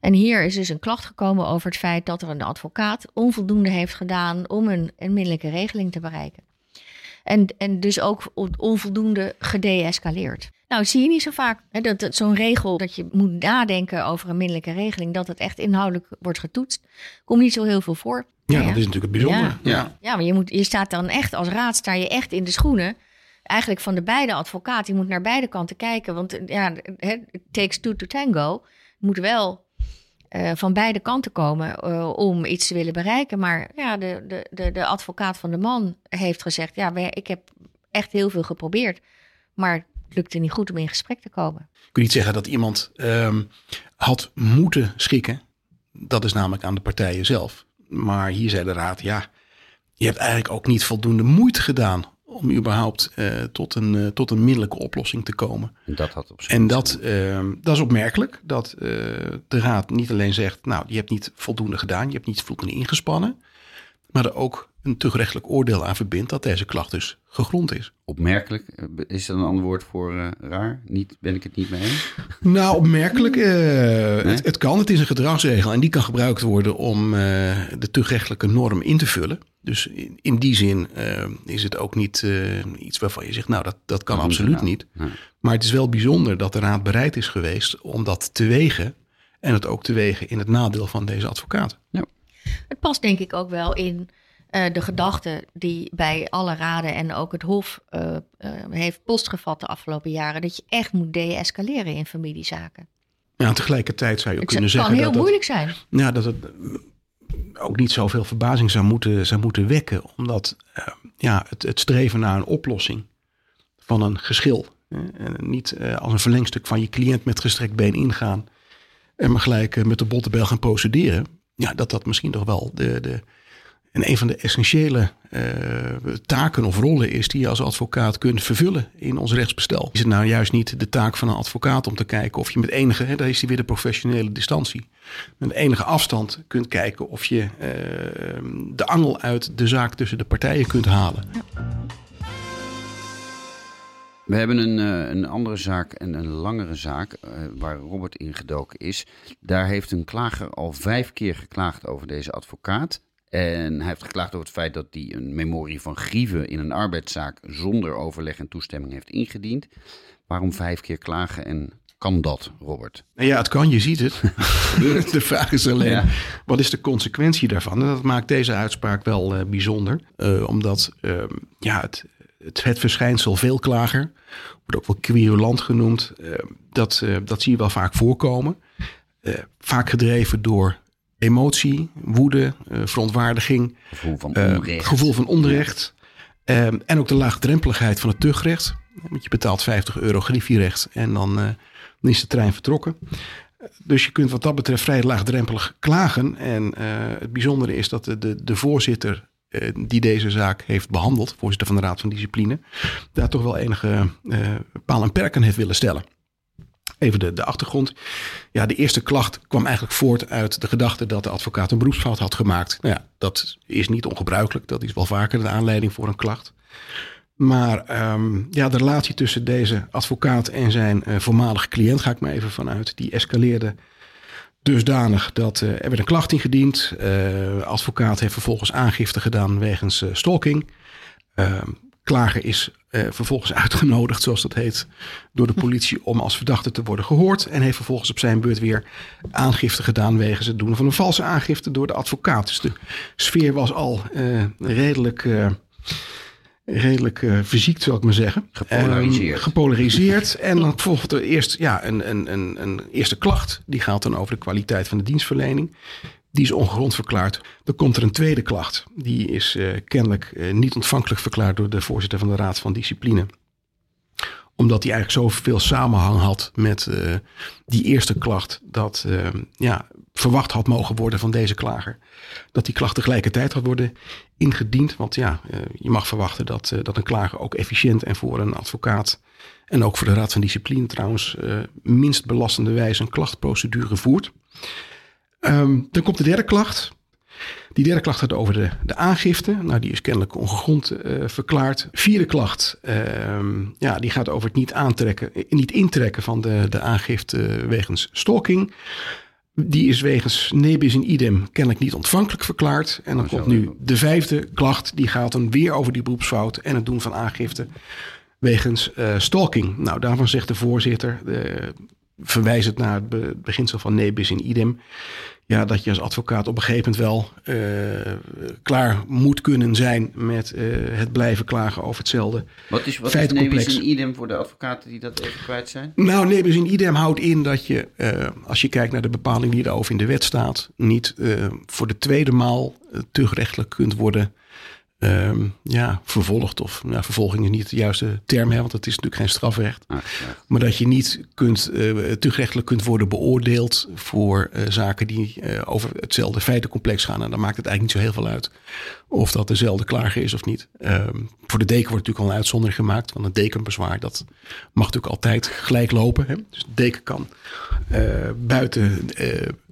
En hier is dus een klacht gekomen over het feit dat er een advocaat onvoldoende heeft gedaan om een, een regeling te bereiken. En, en dus ook onvoldoende gedeescaleerd. Nou, zie je niet zo vaak hè, dat, dat zo'n regel, dat je moet nadenken over een minderlijke regeling, dat het echt inhoudelijk wordt getoetst, komt niet zo heel veel voor. Ja, dat is natuurlijk het bijzonder. Ja, ja. maar je, moet, je staat dan echt als raad, sta je echt in de schoenen. Eigenlijk van de beide advocaten. Je moet naar beide kanten kijken. Want ja, het takes two to tango. Je moet wel uh, van beide kanten komen uh, om iets te willen bereiken. Maar ja, de, de, de, de advocaat van de man heeft gezegd: Ja, ik heb echt heel veel geprobeerd. Maar het lukte niet goed om in gesprek te komen. Kun je niet zeggen dat iemand um, had moeten schikken? Dat is namelijk aan de partijen zelf. Maar hier zei de raad, ja, je hebt eigenlijk ook niet voldoende moeite gedaan om überhaupt uh, tot, een, uh, tot een middelijke oplossing te komen. En dat, had op en dat, uh, dat is opmerkelijk, dat eh, de raad niet alleen zegt, nou, je hebt niet voldoende gedaan, je hebt niet voldoende ingespannen, maar er ook een tuchtrechtelijk oordeel aan verbindt dat deze klacht dus gegrond is. Opmerkelijk, is dat een ander woord voor uh, raar? Niet, ben ik het niet mee eens? Nou, opmerkelijk, uh, nee? het, het, kan. Het is een gedragsregel en die kan gebruikt worden om uh, de tuchtrechtelijke norm in te vullen. Dus in, in die zin is het ook niet iets waarvan je zegt, nou, dat, dat kan absoluut niet. Nee. Maar het is wel bijzonder dat de raad bereid is geweest om dat te wegen en het ook te wegen in het nadeel van deze advocaat. Ja. Het past denk ik ook wel in uh, de gedachte die bij alle raden en ook het Hof uh, uh, heeft postgevat de afgelopen jaren, dat je echt moet de-escaleren in familiezaken. Ja, tegelijkertijd zou je ook het kunnen zeggen. Het kan heel moeilijk zijn. Ja, dat het ook niet zoveel verbazing zou moeten, zou moeten wekken, omdat ja, het, het streven naar een oplossing van een geschil, en niet als een verlengstuk van je cliënt met gestrekt been ingaan en maar gelijk met de bottebel gaan procederen, ja, dat dat misschien toch wel de, de, en een van de essentiële uh, taken of rollen is die je als advocaat kunt vervullen in ons rechtsbestel. Is het nou juist niet de taak van een advocaat om te kijken of je met enige, hè, daar is die weer de professionele distantie, met enige afstand kunt kijken of je uh, de angel uit de zaak tussen de partijen kunt halen. We hebben een, uh, een andere zaak en een langere zaak waar Robert ingedoken is. Daar heeft een klager al vijf keer geklaagd over deze advocaat. En hij heeft geklaagd over het feit dat hij een memorie van grieven in een arbeidszaak zonder overleg en toestemming heeft ingediend. Waarom vijf keer klagen en kan dat, Robert? Nou ja, het kan, je ziet het. de vraag is alleen, ja. wat is de consequentie daarvan? En dat maakt deze uitspraak wel uh, bijzonder. Uh, omdat uh, ja, het, het, het, verschijnsel veelklager, wordt ook wel querulant genoemd, dat, dat zie je wel vaak voorkomen. vaak gedreven door emotie, woede, uh, verontwaardiging, gevoel van onrecht. Uh, gevoel van onrecht. Uh, en ook de laagdrempeligheid van het tuchtrecht. Want je betaalt 50 euro griffierecht en dan, dan, is de trein vertrokken. Dus je kunt wat dat betreft vrij laagdrempelig klagen. En het bijzondere is dat de, de, de voorzitter die deze zaak heeft behandeld, voorzitter van de Raad van Discipline, daar toch wel enige paal en perken heeft willen stellen. Even de, de achtergrond. Ja, de eerste klacht kwam eigenlijk voort uit de gedachte dat de advocaat een beroepsfout had gemaakt. Nou ja, dat is niet ongebruikelijk. Dat is wel vaker de aanleiding voor een klacht. Maar ehm, ja, de relatie tussen deze advocaat en zijn uh, voormalige cliënt, ga ik maar even vanuit, die escaleerde dusdanig dat uh, er werd een klacht ingediend. Uh, advocaat heeft vervolgens aangifte gedaan wegens stalking. Ehm, klager is vervolgens uitgenodigd, zoals dat heet, door de politie om als verdachte te worden gehoord. En heeft vervolgens op zijn beurt weer aangifte gedaan wegens het doen van een valse aangifte door de advocaat. Dus de sfeer was al redelijk redelijk uh, fysiek, zal ik maar zeggen. Gepolariseerd. Um, gepolariseerd. en dan volgt er eerst ja, een, een, een, een eerste klacht. Die gaat dan over de kwaliteit van de dienstverlening. Die is ongegrond verklaard. Dan komt er een tweede klacht. Die is uh, kennelijk uh, niet ontvankelijk verklaard door de voorzitter van de Raad van Discipline omdat die eigenlijk zoveel samenhang had met uh, die eerste klacht. Dat ja, verwacht had mogen worden van deze klager. Dat die klacht tegelijkertijd had worden ingediend. Want ja, je mag verwachten dat, dat een klager ook efficiënt en voor een advocaat. En ook voor de Raad van Discipline trouwens. minst belastende wijze een klachtprocedure voert. Um, dan komt de derde klacht. Die derde klacht gaat over de, de aangifte. Nou, die is kennelijk ongegrond uh, verklaard. Vierde klacht, uh, ja, die gaat over het niet aantrekken, niet intrekken van de, de aangifte wegens stalking. Die is wegens nebis in idem kennelijk niet ontvankelijk verklaard. En dan komt nu de vijfde klacht. Die gaat dan weer over die beroepsfout en het doen van aangifte wegens uh, stalking. Nou, daarvan zegt de voorzitter, verwijst het naar het beginsel van nebis in idem ja, dat je als advocaat op een gegeven moment wel uh, klaar moet kunnen zijn met uh, het blijven klagen over hetzelfde Wat is, wat is nebis in idem voor de advocaten die dat even kwijt zijn? Nou, nebis in idem houdt in dat je, uh, als je kijkt naar de bepaling die erover in de wet staat, niet voor de tweede maal te gerechtelijk kunt worden um, ja, vervolgd. Of nou, vervolging is niet de juiste term, hè, want het is natuurlijk geen strafrecht. Ah, ja. Maar dat je niet kunt, uh, kunt worden beoordeeld voor uh, zaken die uh, over hetzelfde feitencomplex gaan. En dan maakt het eigenlijk niet zo heel veel uit of dat dezelfde klager is of niet. Um, voor de deken wordt natuurlijk al een uitzondering gemaakt. Want een dekenbezwaar, dat mag natuurlijk altijd gelijk lopen. Hè. Dus de deken kan buiten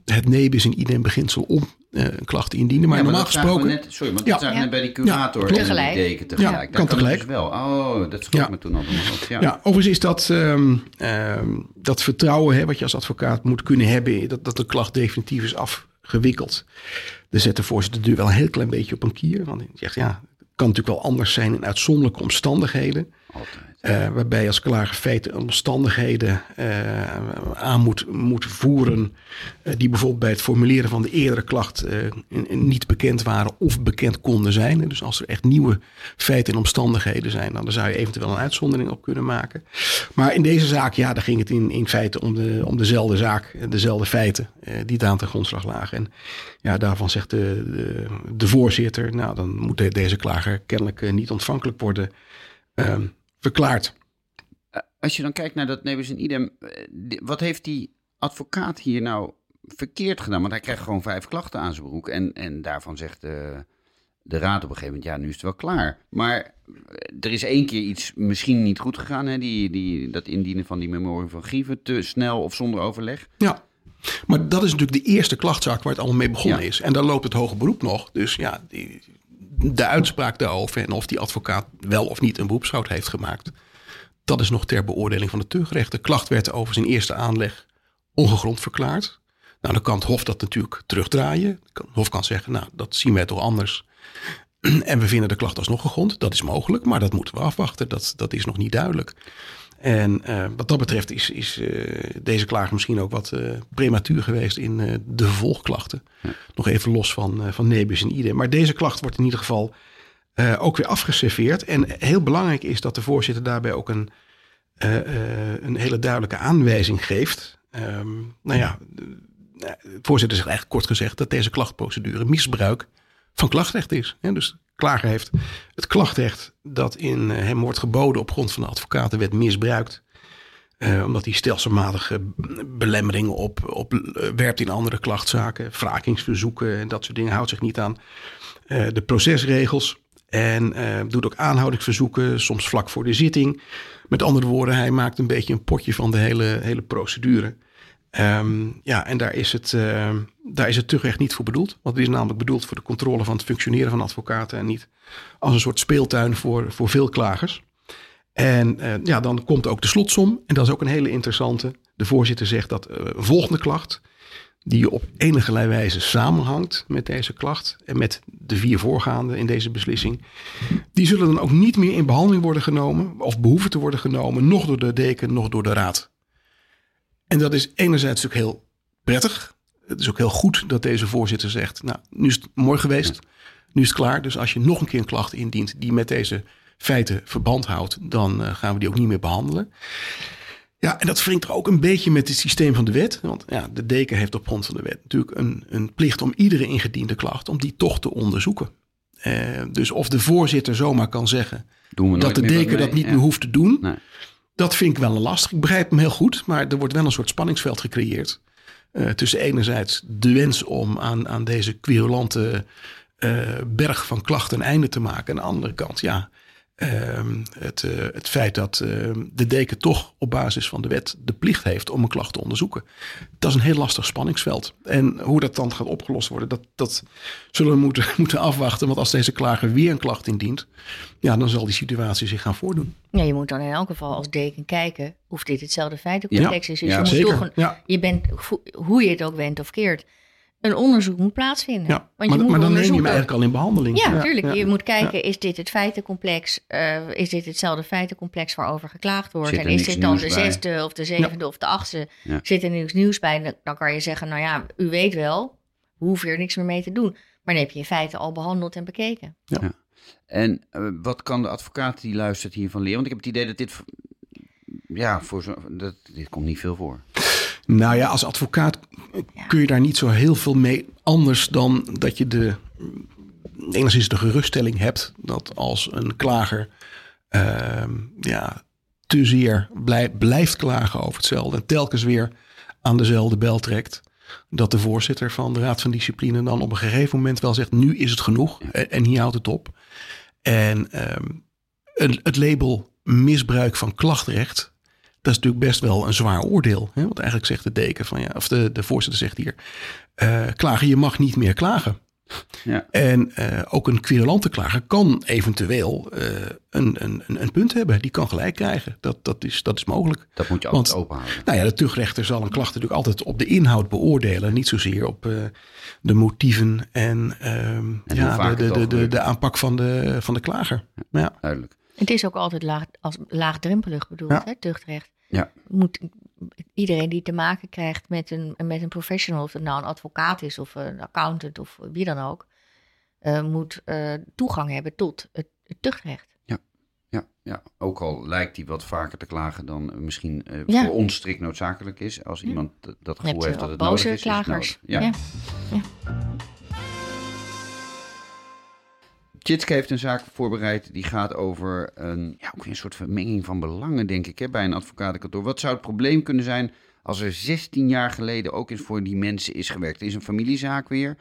het nebis in idem beginsel om een klacht indienen. Maar, ja, maar normaal gesproken. Net, sorry, maar dat zagen we net bij die curator ja, tegelijk. en deken tegelijk. Ja, kan tegelijk. Dus wel. Oh, dat schrok me toen al. Ja. ja, overigens is dat, um, um, dat vertrouwen hè, wat je als advocaat moet kunnen hebben, dat, dat de klacht definitief is afgewikkeld. De zet de voorzitter nu wel een heel klein beetje op een kier. Want hij zegt ja, het kan natuurlijk wel anders zijn in uitzonderlijke omstandigheden. Altijd. Uh, waarbij als klager feiten en omstandigheden uh, aan moet, moet voeren. Uh, die bijvoorbeeld bij het formuleren van de eerdere klacht niet bekend waren of bekend konden zijn. Dus als er echt nieuwe feiten en omstandigheden zijn, dan zou je eventueel een uitzondering op kunnen maken. Maar in deze zaak, ja, daar ging het in, in feite om, de, om dezelfde zaak, dezelfde feiten die daar aan ten grondslag lagen. En ja, daarvan zegt de, de, de voorzitter, nou dan moet deze klager kennelijk niet ontvankelijk worden. Ehm, verklaard. Als je dan kijkt naar dat nebus in idem, wat heeft die advocaat hier nou verkeerd gedaan? Want hij krijgt gewoon vijf klachten aan zijn broek en, en daarvan zegt de, de raad op een gegeven moment, ja, nu is het wel klaar. Maar er is één keer iets misschien niet goed gegaan, hè? Die, die, dat indienen van die memorie van grieven, te snel of zonder overleg. Ja, maar dat is natuurlijk de eerste klachtzaak waar het allemaal mee begonnen ja. is. En dan loopt het hoge beroep nog. Dus ja, die, de uitspraak daarover en of die advocaat wel of niet een beroepsfout heeft gemaakt, dat is nog ter beoordeling van de tuchtrecht. De klacht werd over zijn eerste aanleg ongegrond verklaard. Nou, dan kan het Hof dat natuurlijk terugdraaien. Het Hof kan zeggen, nou, dat zien wij toch anders. En we vinden de klacht alsnog gegrond. Dat is mogelijk, maar dat moeten we afwachten. Dat, dat is nog niet duidelijk. En uh, wat dat betreft is, is uh, deze klager misschien ook wat uh, prematuur geweest in de vervolgklachten. Ja. Nog even los van, van nebus en idem. Maar deze klacht wordt in ieder geval ook weer afgeserveerd. En heel belangrijk is dat de voorzitter daarbij ook een, een hele duidelijke aanwijzing geeft. Um, nou ja, de voorzitter zegt eigenlijk kort gezegd dat deze klachtprocedure misbruik van klachtrecht is. Hè? Dus klager heeft het klachtrecht dat in hem wordt geboden op grond van de advocatenwet misbruikt. Uh, omdat hij stelselmatige belemmeringen op, op uh, werpt in andere klachtzaken, wrakingsverzoeken en dat soort dingen, houdt zich niet aan de procesregels. En doet ook aanhoudingsverzoeken, soms vlak voor de zitting. Met andere woorden, hij maakt een beetje een potje van de hele, hele procedure. Um, ja, en daar is, het, uh, daar is het tuchtrecht niet voor bedoeld. Want het is namelijk bedoeld voor de controle van het functioneren van advocaten en niet als een soort speeltuin voor, voor veel klagers. En uh, ja, dan komt ook de slotsom. En dat is ook een hele interessante. De voorzitter zegt dat uh, volgende klacht, die op enige wijze samenhangt met deze klacht en met de vier voorgaande in deze beslissing, die zullen dan ook niet meer in behandeling worden genomen of behoeven te worden genomen, nog door de deken, nog door de raad. En dat is enerzijds natuurlijk heel prettig. Het is ook heel goed dat deze voorzitter zegt, nou, nu is het mooi geweest, nu is het klaar. Dus als je nog een keer een klacht indient die met deze feiten verband houdt, dan uh, gaan we die ook niet meer behandelen. Ja, en dat wringt er ook een beetje met het systeem van de wet. Want ja, de deken heeft op grond van de wet natuurlijk een, een plicht om iedere ingediende klacht, om die toch te onderzoeken. Uh, dus of de voorzitter zomaar kan zeggen dat de deken dat niet ja. meer hoeft te doen, nee. Dat vind ik wel lastig. Ik begrijp hem heel goed, maar er wordt wel een soort spanningsveld gecreëerd. Uh, tussen enerzijds de wens om aan, aan deze querulante uh, berg van klachten een einde te maken. En aan de andere kant, ja, het, uh, het feit dat uh, de deken toch op basis van de wet de plicht heeft om een klacht te onderzoeken. Dat is een heel lastig spanningsveld. En hoe dat dan gaat opgelost worden, dat, dat zullen we moeten, moeten afwachten. Want als deze klager weer een klacht indient, ja, dan zal die situatie zich gaan voordoen. Ja, je moet dan in elk geval als deken kijken of dit hetzelfde feitencomplex ja. is. Dus ja, je zeker. moet toch een, ja. je bent, hoe je het ook wendt of keert, een onderzoek moet plaatsvinden. Ja, Want maar, je moet maar dan neem je hem eigenlijk al in behandeling. Ja, natuurlijk. ja. Je moet kijken, is dit het feitencomplex? eh, is dit hetzelfde feitencomplex waarover geklaagd wordt? Er en is dit dan de nieuws bij? zesde of de zevende of de achtste? Ja. Zit er niks nieuws bij? Dan- kan je zeggen, nou ja, u weet wel, we hoeven er niks meer mee te doen. Maar dan heb je in feite al behandeld en bekeken. En eh, wat kan de advocaat die luistert hiervan leren? Want ik heb het idee dat dit... Ja, voor zo, dat, dit komt niet veel voor. Nou ja, als advocaat kun je daar niet zo heel veel mee anders dan dat je de enigszins de geruststelling hebt dat als een klager ehm, ja, te zeer blij- blijft klagen over hetzelfde en telkens weer aan dezelfde bel trekt, dat de voorzitter van de Raad van Discipline dan op een gegeven moment wel zegt: nu is het genoeg en, en hier houdt het op. En ehm, het, het label misbruik van klachtrecht dat is natuurlijk best wel een zwaar oordeel. Hè? Want eigenlijk zegt de deken van ja, of de, de voorzitter zegt hier: eh, klagen, je mag niet meer klagen. Ja. En eh, ook een querulante klager kan eventueel eh, een, een, een, een punt hebben. Die kan gelijk krijgen. Dat, dat, is, dat is mogelijk. Dat moet je Want- altijd openhouden. Nou ja, de tuchtrechter zal een klacht natuurlijk altijd op de inhoud beoordelen. Niet zozeer op eh, de motieven en, ehm, ja, de, de, de, de, aanpak van de, van de klager. Ja. Duidelijk. Het is ook altijd laag, als laagdrempelig bedoeld, Ja. hè, tuchtrecht. Ja. Moet, iedereen die te maken krijgt met een, met een professional, of het nou een advocaat is of een accountant of wie dan ook, eh, moet eh, toegang hebben tot het, het tuchtrecht. Ja, ja, ook al lijkt die wat vaker te klagen dan misschien eh, Ja. voor ons strikt noodzakelijk is. Als iemand dat- gevoel heeft dat het nodig is, is het klagers. nodig. Ja. Tjitske heeft een zaak voorbereid die gaat over een, ja, ook een soort vermenging van belangen, denk ik, hè, bij een advocatenkantoor. Wat zou het probleem kunnen zijn als er 16 jaar geleden ook eens voor die mensen is gewerkt? Het is een familiezaak weer.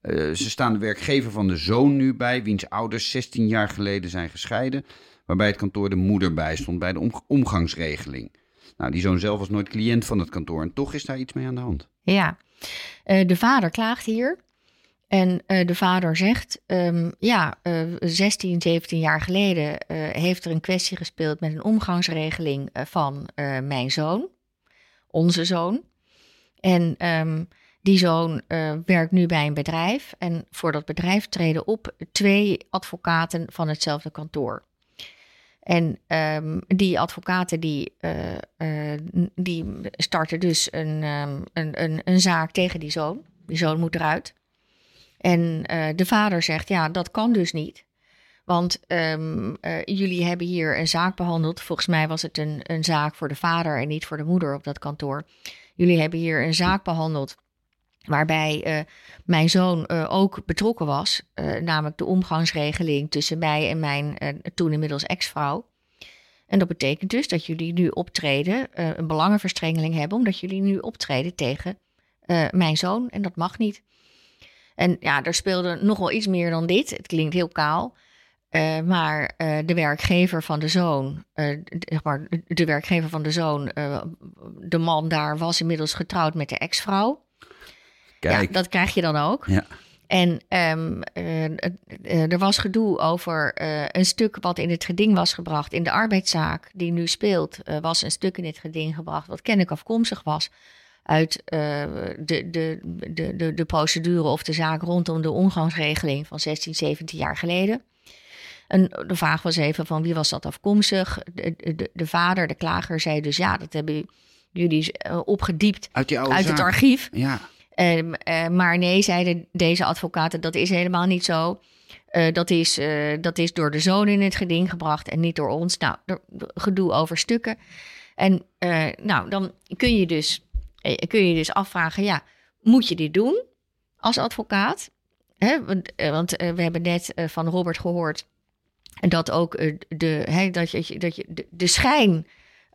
Eh, ze staan de werkgever van de zoon nu bij, wiens ouders 16 jaar geleden zijn gescheiden, waarbij het kantoor de moeder bijstond bij de om- omgangsregeling. Nou, die zoon zelf was nooit cliënt van het kantoor en toch is daar iets mee aan de hand. Ja, Eh, de vader klaagt hier. En eh, de vader zegt, ehm, ja, eh 16, 17 jaar geleden eh, heeft er een kwestie gespeeld met een omgangsregeling eh, van mijn zoon, onze zoon. En ehm, die zoon werkt nu bij een bedrijf. En voor dat bedrijf treden op twee advocaten van hetzelfde kantoor. En ehm, die advocaten die, die starten dus een, een, een, een zaak tegen die zoon. Die zoon moet eruit. En eh, de vader zegt, ja, dat kan dus niet. Want ehm, eh, jullie hebben hier een zaak behandeld. Volgens mij was het een, een zaak voor de vader en niet voor de moeder op dat kantoor. Jullie hebben hier een zaak behandeld waarbij eh, mijn zoon ook betrokken was. namelijk de omgangsregeling tussen mij en mijn toen inmiddels ex-vrouw. En dat betekent dus dat jullie nu optreden, een belangenverstrengeling hebben, omdat jullie nu optreden tegen mijn zoon. En dat mag niet. En ja, er speelde nog wel iets meer dan dit. Het klinkt heel kaal. uh, maar uh, de werkgever van de zoon, uh, zeg maar, de werkgever van de zoon, de man daar was inmiddels getrouwd met de ex-vrouw. Kijk. Ja, dat krijg je dan ook. Ja. En um, er was gedoe over een stuk wat in het geding was gebracht. In de arbeidszaak die nu speelt, was een stuk in het geding gebracht wat kennelijk afkomstig was uit de, de, de, de, de procedure of de zaak rondom de omgangsregeling van 16, 17 jaar geleden. En de vraag was even van wie was dat afkomstig? De, de, de vader, de klager, zei dus ja, dat hebben jullie opgediept uit, uit het archief. Ja. Uh, uh, maar nee, zeiden deze advocaten, dat is helemaal niet zo. Uh, dat, is, dat is door de zoon in het geding gebracht en niet door ons. Nou, gedoe over stukken. En nou, dan kun je, dus, kun je dus afvragen, ja, moet je dit doen als advocaat? Want, want we hebben net van Robert gehoord dat ook de, dat je, dat je de, schijn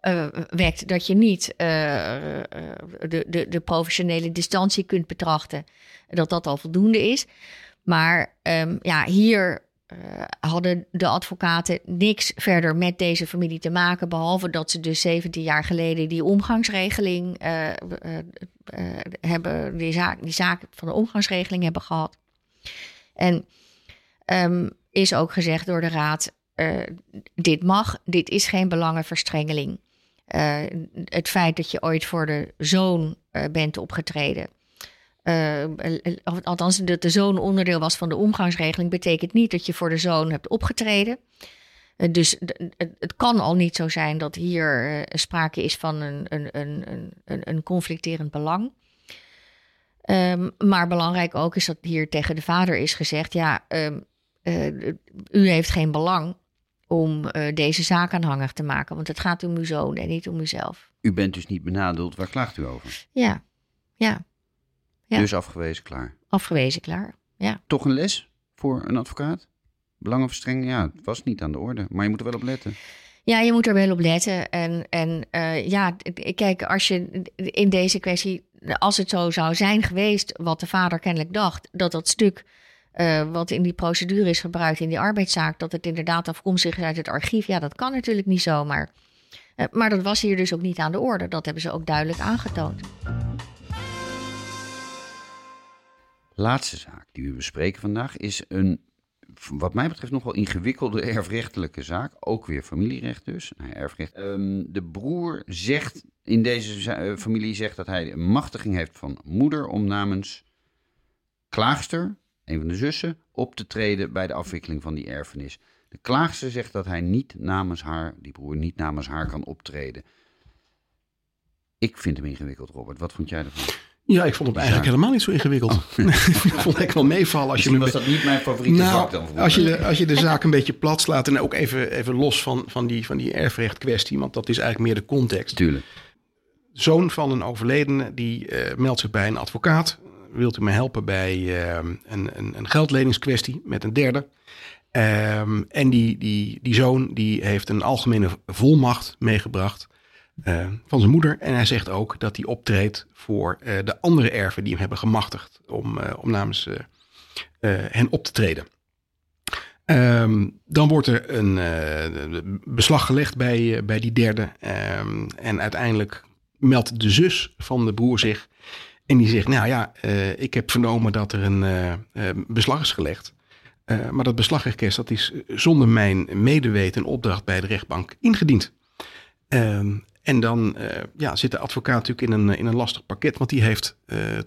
uh, wekt dat je niet de, de, de professionele distantie kunt betrachten. Dat dat al voldoende is. Maar um, ja, hier hadden de advocaten niks verder met deze familie te maken. Behalve dat ze dus 17 jaar geleden die omgangsregeling hebben, die zaak, die zaak van de omgangsregeling hebben gehad. En um, is ook gezegd door de raad: dit mag, dit is geen belangenverstrengeling. Het feit dat je ooit voor de zoon bent opgetreden. Althans, dat de zoon onderdeel was van de omgangsregeling, betekent niet dat je voor de zoon hebt opgetreden. dus het kan al niet zo zijn dat hier sprake is van een, een, een, een, een conflicterend belang. Um, maar belangrijk ook is dat hier tegen de vader is gezegd: ja, um, uh, u heeft geen belang om deze zaak aanhangig te maken, want het gaat om uw zoon en niet om uzelf. U bent dus niet benadeeld, waar klaagt u over? Ja, ja. Ja. Dus afgewezen, klaar? Afgewezen, klaar, ja. Toch een les voor een advocaat? Belangenverstrenging, ja, het was niet aan de orde, maar je moet er wel op letten. Ja, je moet er wel op letten. En, en uh, ja, kijk, als je in deze kwestie, als het zo zou zijn geweest, wat de vader kennelijk dacht, dat dat stuk uh, wat in die procedure is gebruikt in die arbeidszaak, dat het inderdaad afkomstig is uit het archief. Ja, dat kan natuurlijk niet zomaar. Uh, maar dat was hier dus ook niet aan de orde. Dat hebben ze ook duidelijk aangetoond. Laatste zaak die we bespreken vandaag is een, wat mij betreft, nogal ingewikkelde erfrechtelijke zaak. Ook weer familierecht dus. Nou, erfrecht. Um, de broer zegt in deze uh, familie zegt dat hij een machtiging heeft van moeder om namens klaagster een van de zussen, op te treden bij de afwikkeling van die erfenis. De klaagster zegt dat hij niet namens haar, die broer niet namens haar kan optreden. Ik vind hem ingewikkeld, Robert. Wat vond jij ervan? Ja, ik vond hem eigenlijk helemaal niet zo ingewikkeld. Oh. ik vond het wel meevallen. Als je was dat niet mijn favoriete nou, vak dan? Als je, de, als je de zaak een beetje plat slaat en ook even, even los van, van, die, van die erfrecht kwestie, want dat is eigenlijk meer de context. Tuurlijk. Zoon van een overledene, die uh, meldt zich bij een advocaat wilt u me helpen bij uh, een, een, een, geldleningskwestie met een derde. Um, en die, die, die zoon die heeft een algemene volmacht meegebracht uh, van zijn moeder. En hij zegt ook dat hij optreedt voor uh, de andere erven die hem hebben gemachtigd om, uh, om namens hen op te treden. Um, dan wordt er een beslag gelegd bij, bij die derde. Um, en uiteindelijk meldt de zus van de broer zich en die zegt, nou ja, ik heb vernomen dat er een beslag is gelegd. Maar dat beslagrequest dat is zonder mijn medeweten en opdracht bij de rechtbank ingediend. Ehm, en dan ja, zit de advocaat natuurlijk in een, in een lastig pakket, want die heeft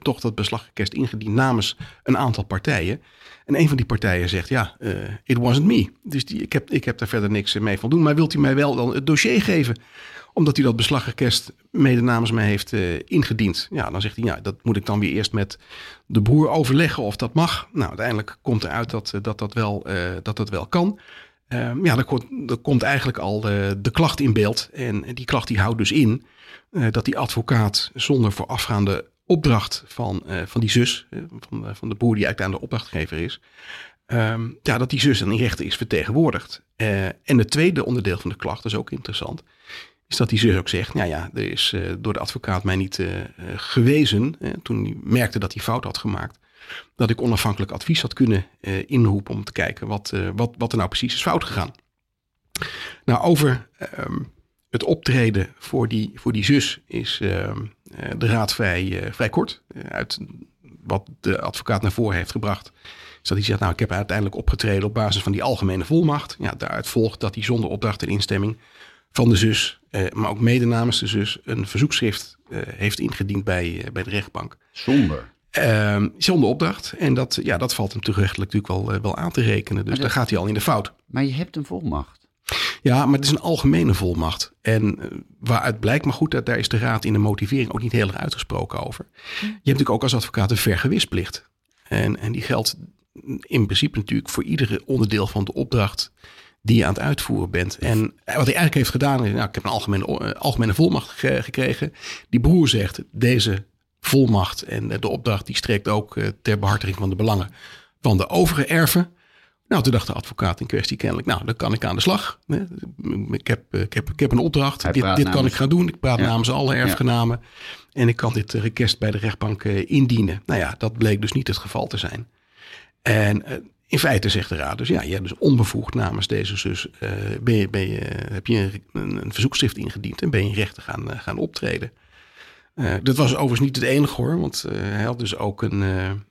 toch dat beslagrequest ingediend namens een aantal partijen. En een van die partijen zegt, ja, it wasn't me. Dus die, ik, heb, ik heb daar verder niks mee van doen. Maar wilt u mij wel dan het dossier geven omdat u dat beslagrequest mede namens mij heeft ingediend. Ja, dan zegt hij, ja, dat moet ik dan weer eerst met de broer overleggen of dat mag. Nou, uiteindelijk komt eruit dat eh, dat, dat, wel, dat, dat wel kan. Uh, ja, dan komt, komt eigenlijk al de, de klacht in beeld. En die klacht die houdt dus in dat die advocaat zonder voorafgaande opdracht van, van die zus, van, van de broer die eigenlijk aan de opdrachtgever is, um, ja, dat die zus dan in rechten is vertegenwoordigd. en het tweede onderdeel van de klacht is ook interessant is dat die zus ook zegt, nou ja, er is door de advocaat mij niet gewezen, toen hij merkte dat hij fout had gemaakt, dat ik onafhankelijk advies had kunnen uh, inroepen om te kijken wat, uh, wat, wat er nou precies is fout gegaan. Nou, over um, het optreden voor die, voor die zus is uh, de raad vrij, vrij kort. uit wat de advocaat naar voren heeft gebracht. Is dat hij zegt, nou ik heb uiteindelijk opgetreden op basis van die algemene volmacht. Ja, daaruit volgt dat hij zonder opdracht en instemming van de zus, maar ook mede namens de zus, een verzoekschrift heeft ingediend bij, bij de rechtbank. Zonder? Zonder opdracht. En dat, ja, dat valt hem terechtelijk natuurlijk wel, wel aan te rekenen. Dus daar gaat hij al in de fout. Maar je hebt een volmacht. Ja, maar het is een algemene volmacht. En waaruit blijkt, maar goed, dat daar is de raad in de motivering ook niet heel erg uitgesproken over. Je hebt natuurlijk ook als advocaat een vergewisplicht. En, en die geldt in principe natuurlijk voor iedere onderdeel van de opdracht die je aan het uitvoeren bent. En wat hij eigenlijk heeft gedaan, is, nou, ik heb een algemene, algemene volmacht gekregen. Die broer zegt, deze volmacht en de opdracht die strekt ook ter behartiging van de belangen van de overige erven. Nou, toen dacht de advocaat in kwestie kennelijk, nou, dan kan ik aan de slag. Ik heb, ik heb, ik heb een opdracht, dit, dit kan ik gaan doen. Ik praat namens alle erfgenamen en ik kan dit request bij de rechtbank indienen. Nou ja, dat bleek dus niet het geval te zijn. En in feite zegt de raad dus, ja, je hebt dus onbevoegd namens deze zus, ben je, ben je, heb je een, een verzoekschrift ingediend en ben je rechter gaan, gaan optreden. Uh, dat was overigens niet het enige hoor, want hij had dus ook een,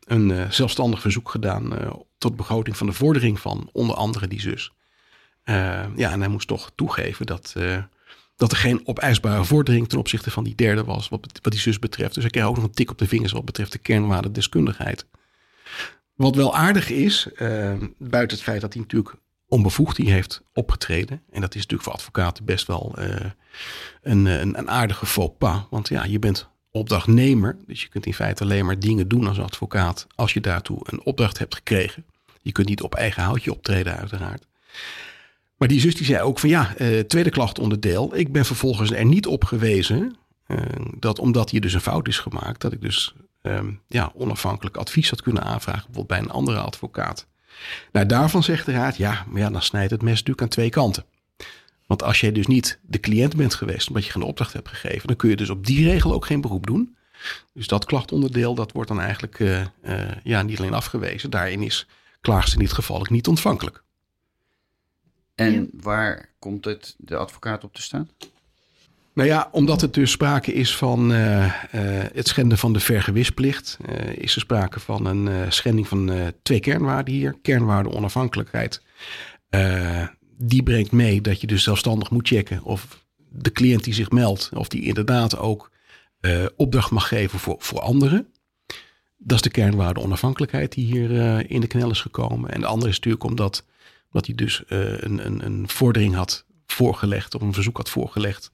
een zelfstandig verzoek gedaan tot begroting van de vordering van onder andere die zus. ja, en hij moest toch toegeven dat, dat er geen opeisbare vordering ten opzichte van die derde was, wat, wat die zus betreft. Dus hij kreeg ook nog een tik op de vingers wat betreft de kernwaarde deskundigheid. Wat wel aardig is, buiten het feit dat hij natuurlijk onbevoegd die heeft opgetreden. En dat is natuurlijk voor advocaten best wel uh, een, een, een, aardige faux pas. Want ja, je bent opdrachtnemer. Dus je kunt in feite alleen maar dingen doen als advocaat als je daartoe een opdracht hebt gekregen. Je kunt niet op eigen houtje optreden uiteraard. Maar die zus die zei ook van ja, uh, tweede klachtonderdeel. Ik ben vervolgens er niet op gewezen dat omdat hier dus een fout is gemaakt, dat ik dus um, ja, onafhankelijk advies had kunnen aanvragen, bijvoorbeeld bij een andere advocaat. Nou, daarvan zegt de raad, ja, maar ja, dan snijdt het mes natuurlijk aan twee kanten. Want als jij dus niet de cliënt bent geweest omdat je geen opdracht hebt gegeven, dan kun je dus op die regel ook geen beroep doen. Dus dat klachtonderdeel, dat wordt dan eigenlijk uh, uh, ja, niet alleen afgewezen. Daarin is klaagster in dit geval ook niet ontvankelijk. En ja. waar komt het de advocaat op te staan? Nou ja, omdat het dus sprake is van uh, uh, het schenden van de vergewisplicht, uh, is er sprake van een schending van twee kernwaarden hier. Kernwaarde onafhankelijkheid. die brengt mee dat je dus zelfstandig moet checken of de cliënt die zich meldt, of die inderdaad ook opdracht mag geven voor, voor anderen. Dat is de kernwaarde onafhankelijkheid die hier in de knel is gekomen. En de andere is natuurlijk omdat, omdat hij dus een, een, een vordering had voorgelegd, of een verzoek had voorgelegd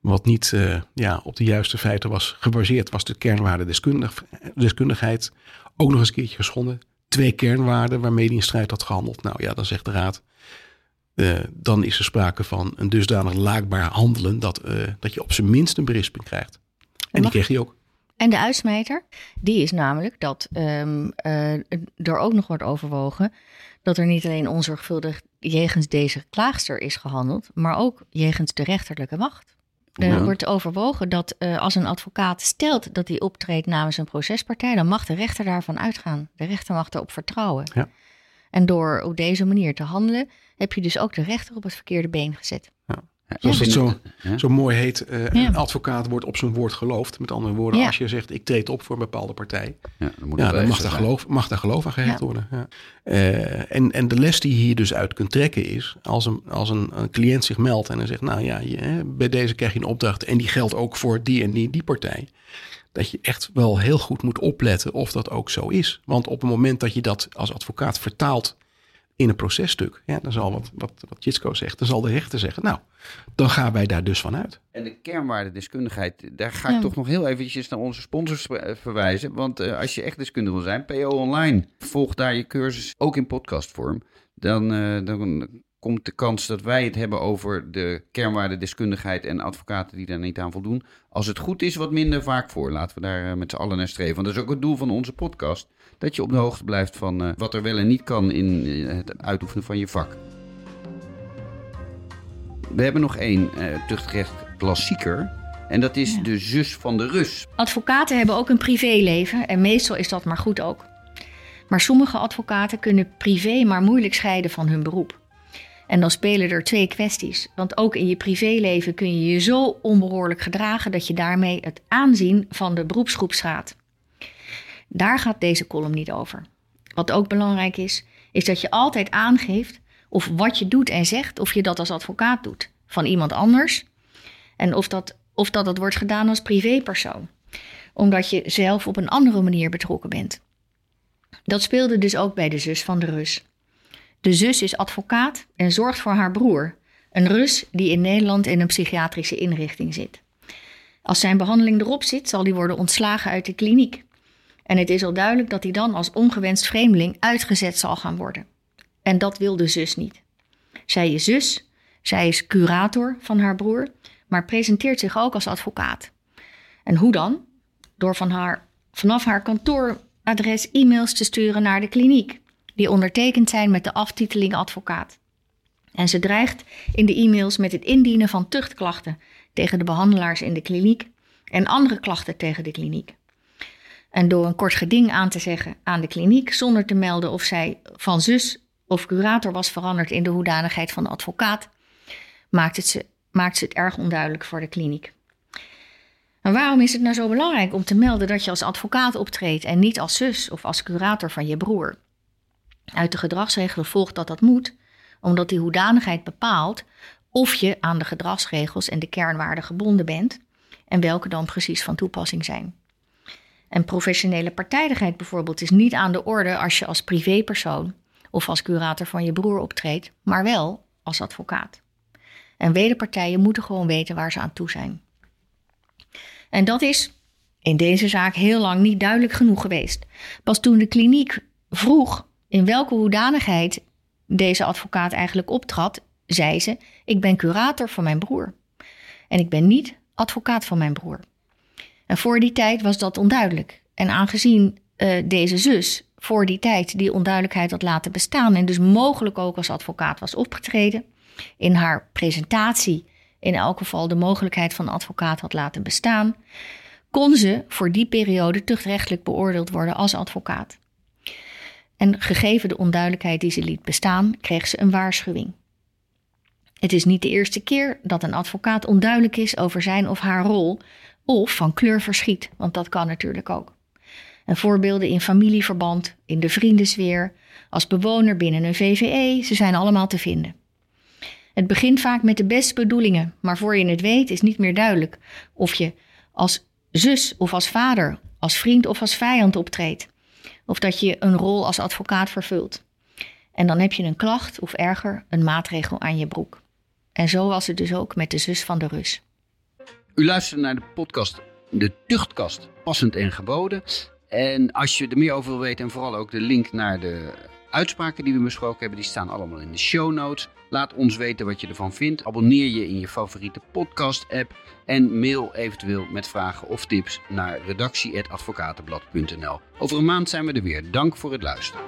wat niet uh, ja, op de juiste feiten was gebaseerd, was de kernwaarde deskundig, deskundigheid ook nog eens een keertje geschonden. Twee kernwaarden waarmee hij in strijd had gehandeld. Nou ja, dan zegt de raad. Uh, dan is er sprake van een dusdanig laakbaar handelen dat, uh, dat je op zijn minst een berisping krijgt. En, en die kreeg hij ook. En de uitsmijter, die is namelijk dat um, er ook nog wordt overwogen dat er niet alleen onzorgvuldig jegens deze klaagster is gehandeld, maar ook jegens de rechterlijke macht. Er ja. wordt overwogen dat uh, als een advocaat stelt dat hij optreedt namens een procespartij, dan mag de rechter daarvan uitgaan. De rechter mag erop vertrouwen. Ja. En door op deze manier te handelen, heb je dus ook de rechter op het verkeerde been gezet. Ja. Zoals het zo, zo mooi heet, uh, ja. een advocaat wordt op zijn woord geloofd. Met andere woorden, ja. als je zegt ik treed op voor een bepaalde partij, ja, dan, ja, dan mag, daar geloof, mag daar geloof aan gehecht worden. Uh, en, en de les die je hier dus uit kunt trekken is, als een, als een, een cliënt zich meldt en dan zegt, nou ja, je, bij deze krijg je een opdracht en die geldt ook voor die en die, die partij. Dat je echt wel heel goed moet opletten of dat ook zo is. Want op het moment dat je dat als advocaat vertaalt in een processtuk, ja, dan zal wat, wat, wat Jitsko zegt, dan zal de rechter zeggen, nou, dan gaan wij daar dus van uit. En de kernwaarde deskundigheid, daar ga ik ja. toch nog heel eventjes naar onze sponsors verwijzen. Want uh, als je echt deskundig wil zijn, PO Online, volg daar je cursus ook in podcastvorm. Dan, uh, dan komt de kans dat wij het hebben over de kernwaarde deskundigheid en advocaten die daar niet aan voldoen. Als het goed is, wat minder vaak voor. Laten we daar uh, met z'n allen naar streven. Want dat is ook het doel van onze podcast. Dat je op de hoogte blijft van uh, wat er wel en niet kan in uh, het uitoefenen van je vak. We hebben nog één uh, tuchtrecht klassieker. En dat is ja. de zus van de Rus. Advocaten hebben ook een privéleven. En meestal is dat maar goed ook. Maar sommige advocaten kunnen privé maar moeilijk scheiden van hun beroep. En dan spelen er twee kwesties. Want ook in je privéleven kun je je zo onbehoorlijk gedragen dat je daarmee het aanzien van de beroepsgroep schaadt. Daar gaat deze column niet over. Wat ook belangrijk is, is dat je altijd aangeeft of wat je doet en zegt, of je dat als advocaat doet van iemand anders. En of dat, of dat, dat wordt gedaan als privépersoon, omdat je zelf op een andere manier betrokken bent. Dat speelde dus ook bij de zus van de Rus. De zus is advocaat en zorgt voor haar broer, een Rus die in Nederland in een psychiatrische inrichting zit. Als zijn behandeling erop zit, zal hij worden ontslagen uit de kliniek. En het is al duidelijk dat hij dan als ongewenst vreemdeling uitgezet zal gaan worden. En dat wil de zus niet. Zij is zus, zij is curator van haar broer, maar presenteert zich ook als advocaat. En hoe dan? Door van haar, vanaf haar kantooradres e-mails te sturen naar de kliniek, die ondertekend zijn met de aftiteling advocaat. En ze dreigt in de e-mails met het indienen van tuchtklachten tegen de behandelaars in de kliniek en andere klachten tegen de kliniek. En door een kort geding aan te zeggen aan de kliniek zonder te melden of zij van zus of curator was veranderd in de hoedanigheid van advocaat, maakt het, ze, maakt ze het erg onduidelijk voor de kliniek. En waarom is het nou zo belangrijk om te melden dat je als advocaat optreedt en niet als zus of als curator van je broer? Uit de gedragsregelen volgt dat dat moet, omdat die hoedanigheid bepaalt of je aan de gedragsregels en de kernwaarden gebonden bent en welke dan precies van toepassing zijn. En professionele partijdigheid bijvoorbeeld is niet aan de orde als je als privépersoon of als curator van je broer optreedt, maar wel als advocaat. En wederpartijen moeten gewoon weten waar ze aan toe zijn. En dat is in deze zaak heel lang niet duidelijk genoeg geweest. Pas toen de kliniek vroeg in welke hoedanigheid deze advocaat eigenlijk optrad, zei ze: Ik ben curator van mijn broer. En ik ben niet advocaat van mijn broer. Voor die tijd was dat onduidelijk. En aangezien uh, deze zus voor die tijd die onduidelijkheid had laten bestaan en dus mogelijk ook als advocaat was opgetreden, in haar presentatie in elk geval de mogelijkheid van advocaat had laten bestaan, kon ze voor die periode tuchtrechtelijk beoordeeld worden als advocaat. En gegeven de onduidelijkheid die ze liet bestaan, kreeg ze een waarschuwing. Het is niet de eerste keer dat een advocaat onduidelijk is over zijn of haar rol of van kleur verschiet, want dat kan natuurlijk ook. En voorbeelden in familieverband, in de vriendensfeer, als bewoner binnen een VVE, ze zijn allemaal te vinden. Het begint vaak met de beste bedoelingen, maar voor je het weet is niet meer duidelijk of je als zus of als vader, als vriend of als vijand optreedt. Of dat je een rol als advocaat vervult. En dan heb je een klacht of erger, een maatregel aan je broek. En zo was het dus ook met de zus van de Rus. U luistert naar de podcast De Tuchtkast, passend en geboden. En als je er meer over wil weten en vooral ook de link naar de uitspraken die we besproken hebben, die staan allemaal in de show notes. Laat ons weten wat je ervan vindt. Abonneer je in je favoriete podcast-app en mail eventueel met vragen of tips naar redactie.advocatenblad.nl. Over een maand zijn we er weer. Dank voor het luisteren.